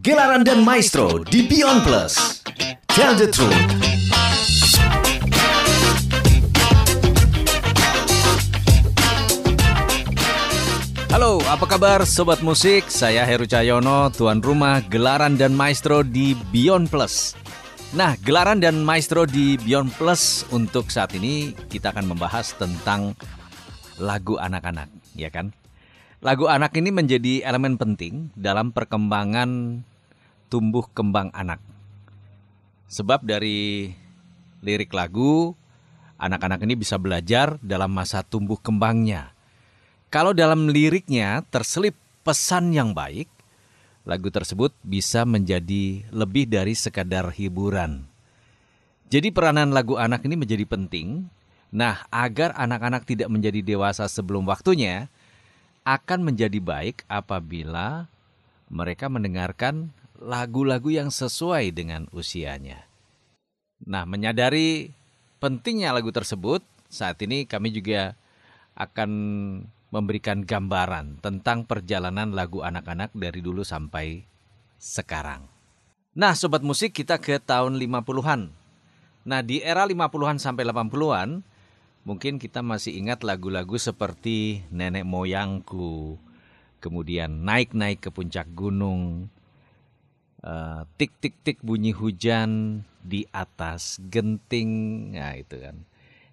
Gelaran dan Maestro di Beyond Plus. Tell the truth. Halo, apa kabar Sobat Musik? Saya Heru Cahyono, tuan rumah Gelaran dan Maestro di Beyond Plus. Nah, Gelaran dan Maestro di Beyond Plus untuk saat ini kita akan membahas tentang lagu anak-anak, ya kan? Lagu anak ini menjadi elemen penting dalam perkembangan tumbuh kembang anak. Sebab dari lirik lagu, anak-anak ini bisa belajar dalam masa tumbuh kembangnya. Kalau dalam liriknya terselip pesan yang baik, lagu tersebut bisa menjadi lebih dari sekadar hiburan. Jadi peranan lagu anak ini menjadi penting. Nah, agar anak-anak tidak menjadi dewasa sebelum waktunya, akan menjadi baik apabila mereka mendengarkan lagu-lagu yang sesuai dengan usianya. Nah, menyadari pentingnya lagu tersebut, saat ini kami juga akan memberikan gambaran tentang perjalanan lagu anak-anak dari dulu sampai sekarang. Nah, sobat musik kita ke tahun 50-an. Nah, di era 50-an sampai 80-an, Mungkin kita masih ingat lagu-lagu seperti Nenek Moyangku, kemudian Naik-naik ke puncak gunung, uh, Tik-tik-tik bunyi hujan di atas genting, nah itu kan.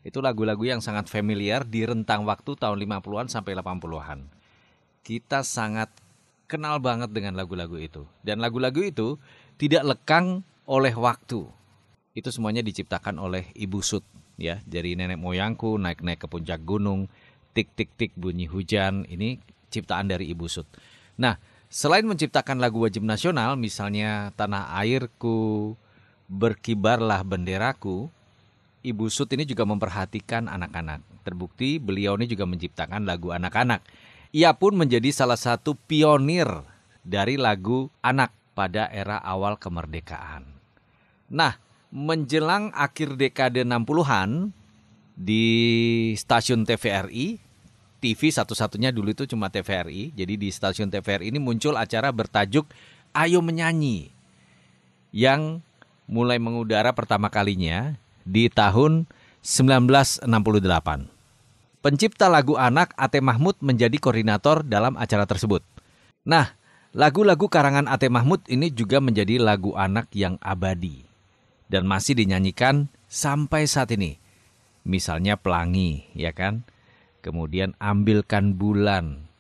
Itu lagu-lagu yang sangat familiar di rentang waktu tahun 50-an sampai 80-an. Kita sangat kenal banget dengan lagu-lagu itu. Dan lagu-lagu itu tidak lekang oleh waktu. Itu semuanya diciptakan oleh Ibu Sud ya dari nenek moyangku naik-naik ke puncak gunung tik tik tik bunyi hujan ini ciptaan dari Ibu Sud. Nah, selain menciptakan lagu wajib nasional misalnya Tanah Airku, Berkibarlah Benderaku, Ibu Sud ini juga memperhatikan anak-anak. Terbukti beliau ini juga menciptakan lagu anak-anak. Ia pun menjadi salah satu pionir dari lagu anak pada era awal kemerdekaan. Nah, menjelang akhir dekade 60-an di stasiun TVRI, TV satu-satunya dulu itu cuma TVRI. Jadi di stasiun TVRI ini muncul acara bertajuk Ayo Menyanyi yang mulai mengudara pertama kalinya di tahun 1968. Pencipta lagu anak Ate Mahmud menjadi koordinator dalam acara tersebut. Nah, lagu-lagu karangan Ate Mahmud ini juga menjadi lagu anak yang abadi dan masih dinyanyikan sampai saat ini. Misalnya Pelangi, ya kan? Kemudian Ambilkan Bulan,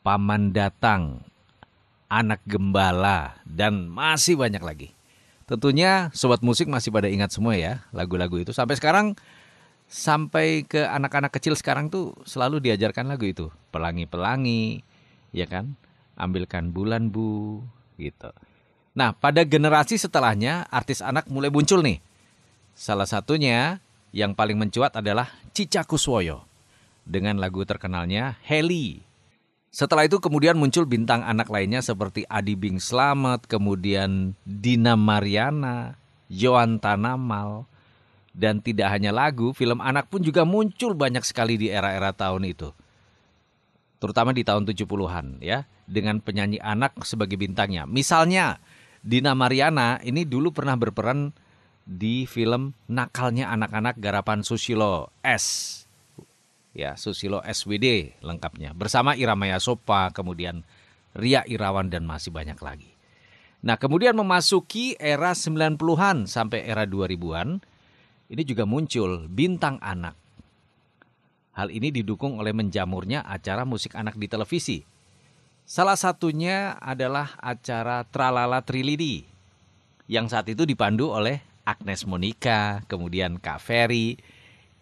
Paman Datang, Anak Gembala, dan masih banyak lagi. Tentunya sobat musik masih pada ingat semua ya lagu-lagu itu. Sampai sekarang, sampai ke anak-anak kecil sekarang tuh selalu diajarkan lagu itu. Pelangi-pelangi, ya kan? Ambilkan bulan bu, gitu. Nah, pada generasi setelahnya artis anak mulai muncul nih. Salah satunya yang paling mencuat adalah Cica Kuswoyo dengan lagu terkenalnya Heli. Setelah itu kemudian muncul bintang anak lainnya seperti Adi Bing Slamet, kemudian Dina Mariana, Joan Tanamal, dan tidak hanya lagu, film anak pun juga muncul banyak sekali di era-era tahun itu. Terutama di tahun 70-an ya, dengan penyanyi anak sebagai bintangnya. Misalnya Dina Mariana ini dulu pernah berperan di film Nakalnya Anak-anak Garapan Susilo S. Ya, Susilo SWD lengkapnya. Bersama Iramaya Sopa, kemudian Ria Irawan dan masih banyak lagi. Nah, kemudian memasuki era 90-an sampai era 2000-an, ini juga muncul bintang anak. Hal ini didukung oleh menjamurnya acara musik anak di televisi Salah satunya adalah acara Tralala Trilidi yang saat itu dipandu oleh Agnes Monica, kemudian Kak Ferry,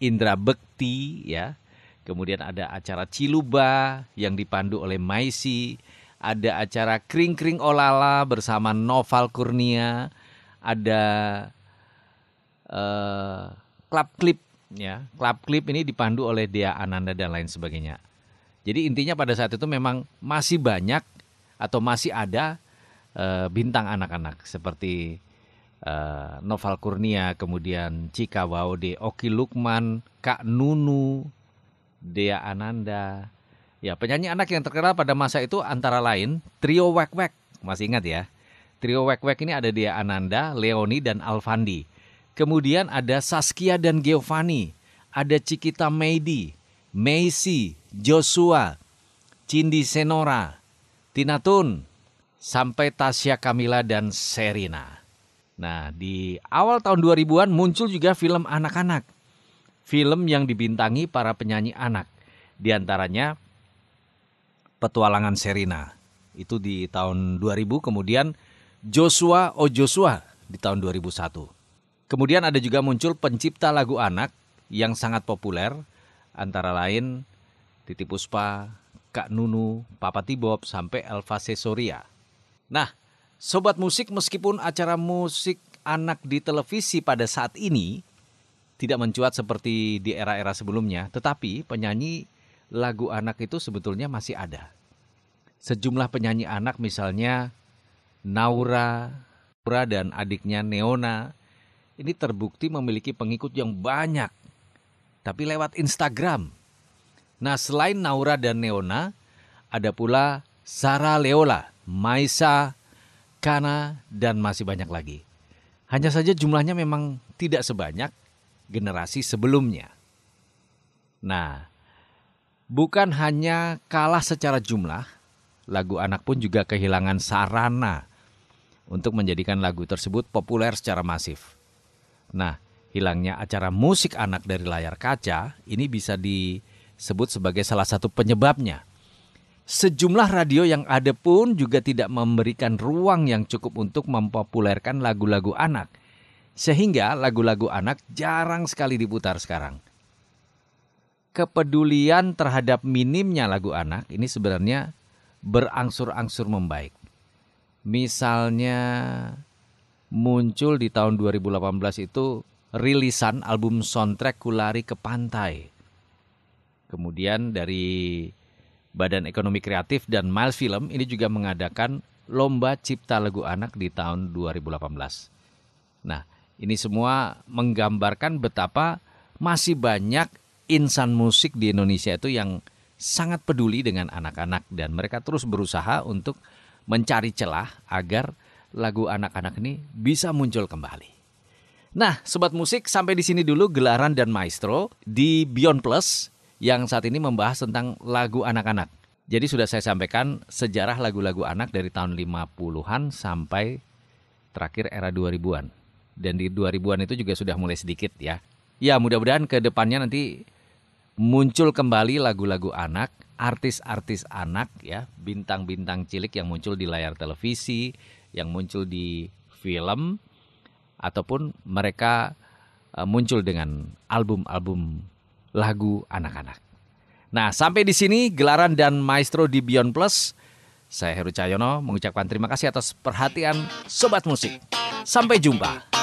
Indra Bekti ya. Kemudian ada acara Ciluba yang dipandu oleh Maisi, ada acara Kring Kring Olala bersama Noval Kurnia, ada uh, klub klip ya. Klub klip ini dipandu oleh Dea Ananda dan lain sebagainya. Jadi intinya pada saat itu memang masih banyak atau masih ada uh, bintang anak-anak seperti uh, Noval Kurnia, kemudian Cika Waude, Oki Lukman, Kak Nunu, Dea Ananda. Ya, penyanyi anak yang terkenal pada masa itu antara lain Trio Wek Wek. Masih ingat ya? Trio Wek-Wek ini ada dia Ananda, Leoni, dan Alfandi. Kemudian ada Saskia dan Giovanni. Ada Cikita Meidi, Macy, Joshua, Cindy Senora, Tina Tun, sampai Tasya Kamila dan Serina. Nah, di awal tahun 2000-an muncul juga film anak-anak. Film yang dibintangi para penyanyi anak. Di antaranya Petualangan Serina. Itu di tahun 2000, kemudian Joshua O Joshua di tahun 2001. Kemudian ada juga muncul pencipta lagu anak yang sangat populer, antara lain Titi Puspa, Kak Nunu, Papa Tibob, sampai Elva Sesoria. Nah, sobat musik meskipun acara musik anak di televisi pada saat ini tidak mencuat seperti di era-era sebelumnya, tetapi penyanyi lagu anak itu sebetulnya masih ada. Sejumlah penyanyi anak misalnya Naura, Naura dan adiknya Neona ini terbukti memiliki pengikut yang banyak, tapi lewat Instagram. Nah, selain Naura dan Neona, ada pula Sarah Leola, Maisa, Kana, dan masih banyak lagi. Hanya saja jumlahnya memang tidak sebanyak generasi sebelumnya. Nah, bukan hanya kalah secara jumlah, lagu anak pun juga kehilangan sarana untuk menjadikan lagu tersebut populer secara masif. Nah, hilangnya acara musik anak dari layar kaca ini bisa disebut sebagai salah satu penyebabnya. Sejumlah radio yang ada pun juga tidak memberikan ruang yang cukup untuk mempopulerkan lagu-lagu anak. Sehingga lagu-lagu anak jarang sekali diputar sekarang. Kepedulian terhadap minimnya lagu anak ini sebenarnya berangsur-angsur membaik. Misalnya muncul di tahun 2018 itu rilisan album soundtrack Kulari ke Pantai. Kemudian dari Badan Ekonomi Kreatif dan Miles Film ini juga mengadakan Lomba Cipta Lagu Anak di tahun 2018. Nah, ini semua menggambarkan betapa masih banyak insan musik di Indonesia itu yang sangat peduli dengan anak-anak dan mereka terus berusaha untuk mencari celah agar lagu anak-anak ini bisa muncul kembali. Nah, sobat musik, sampai di sini dulu gelaran dan maestro di Beyond Plus yang saat ini membahas tentang lagu anak-anak. Jadi sudah saya sampaikan sejarah lagu-lagu anak dari tahun 50-an sampai terakhir era 2000-an. Dan di 2000-an itu juga sudah mulai sedikit ya. Ya, mudah-mudahan ke depannya nanti muncul kembali lagu-lagu anak artis-artis anak ya, bintang-bintang cilik yang muncul di layar televisi, yang muncul di film ataupun mereka uh, muncul dengan album-album lagu anak-anak. Nah, sampai di sini gelaran dan maestro di Beyond Plus. Saya Heru Cahyono mengucapkan terima kasih atas perhatian Sobat Musik. Sampai jumpa.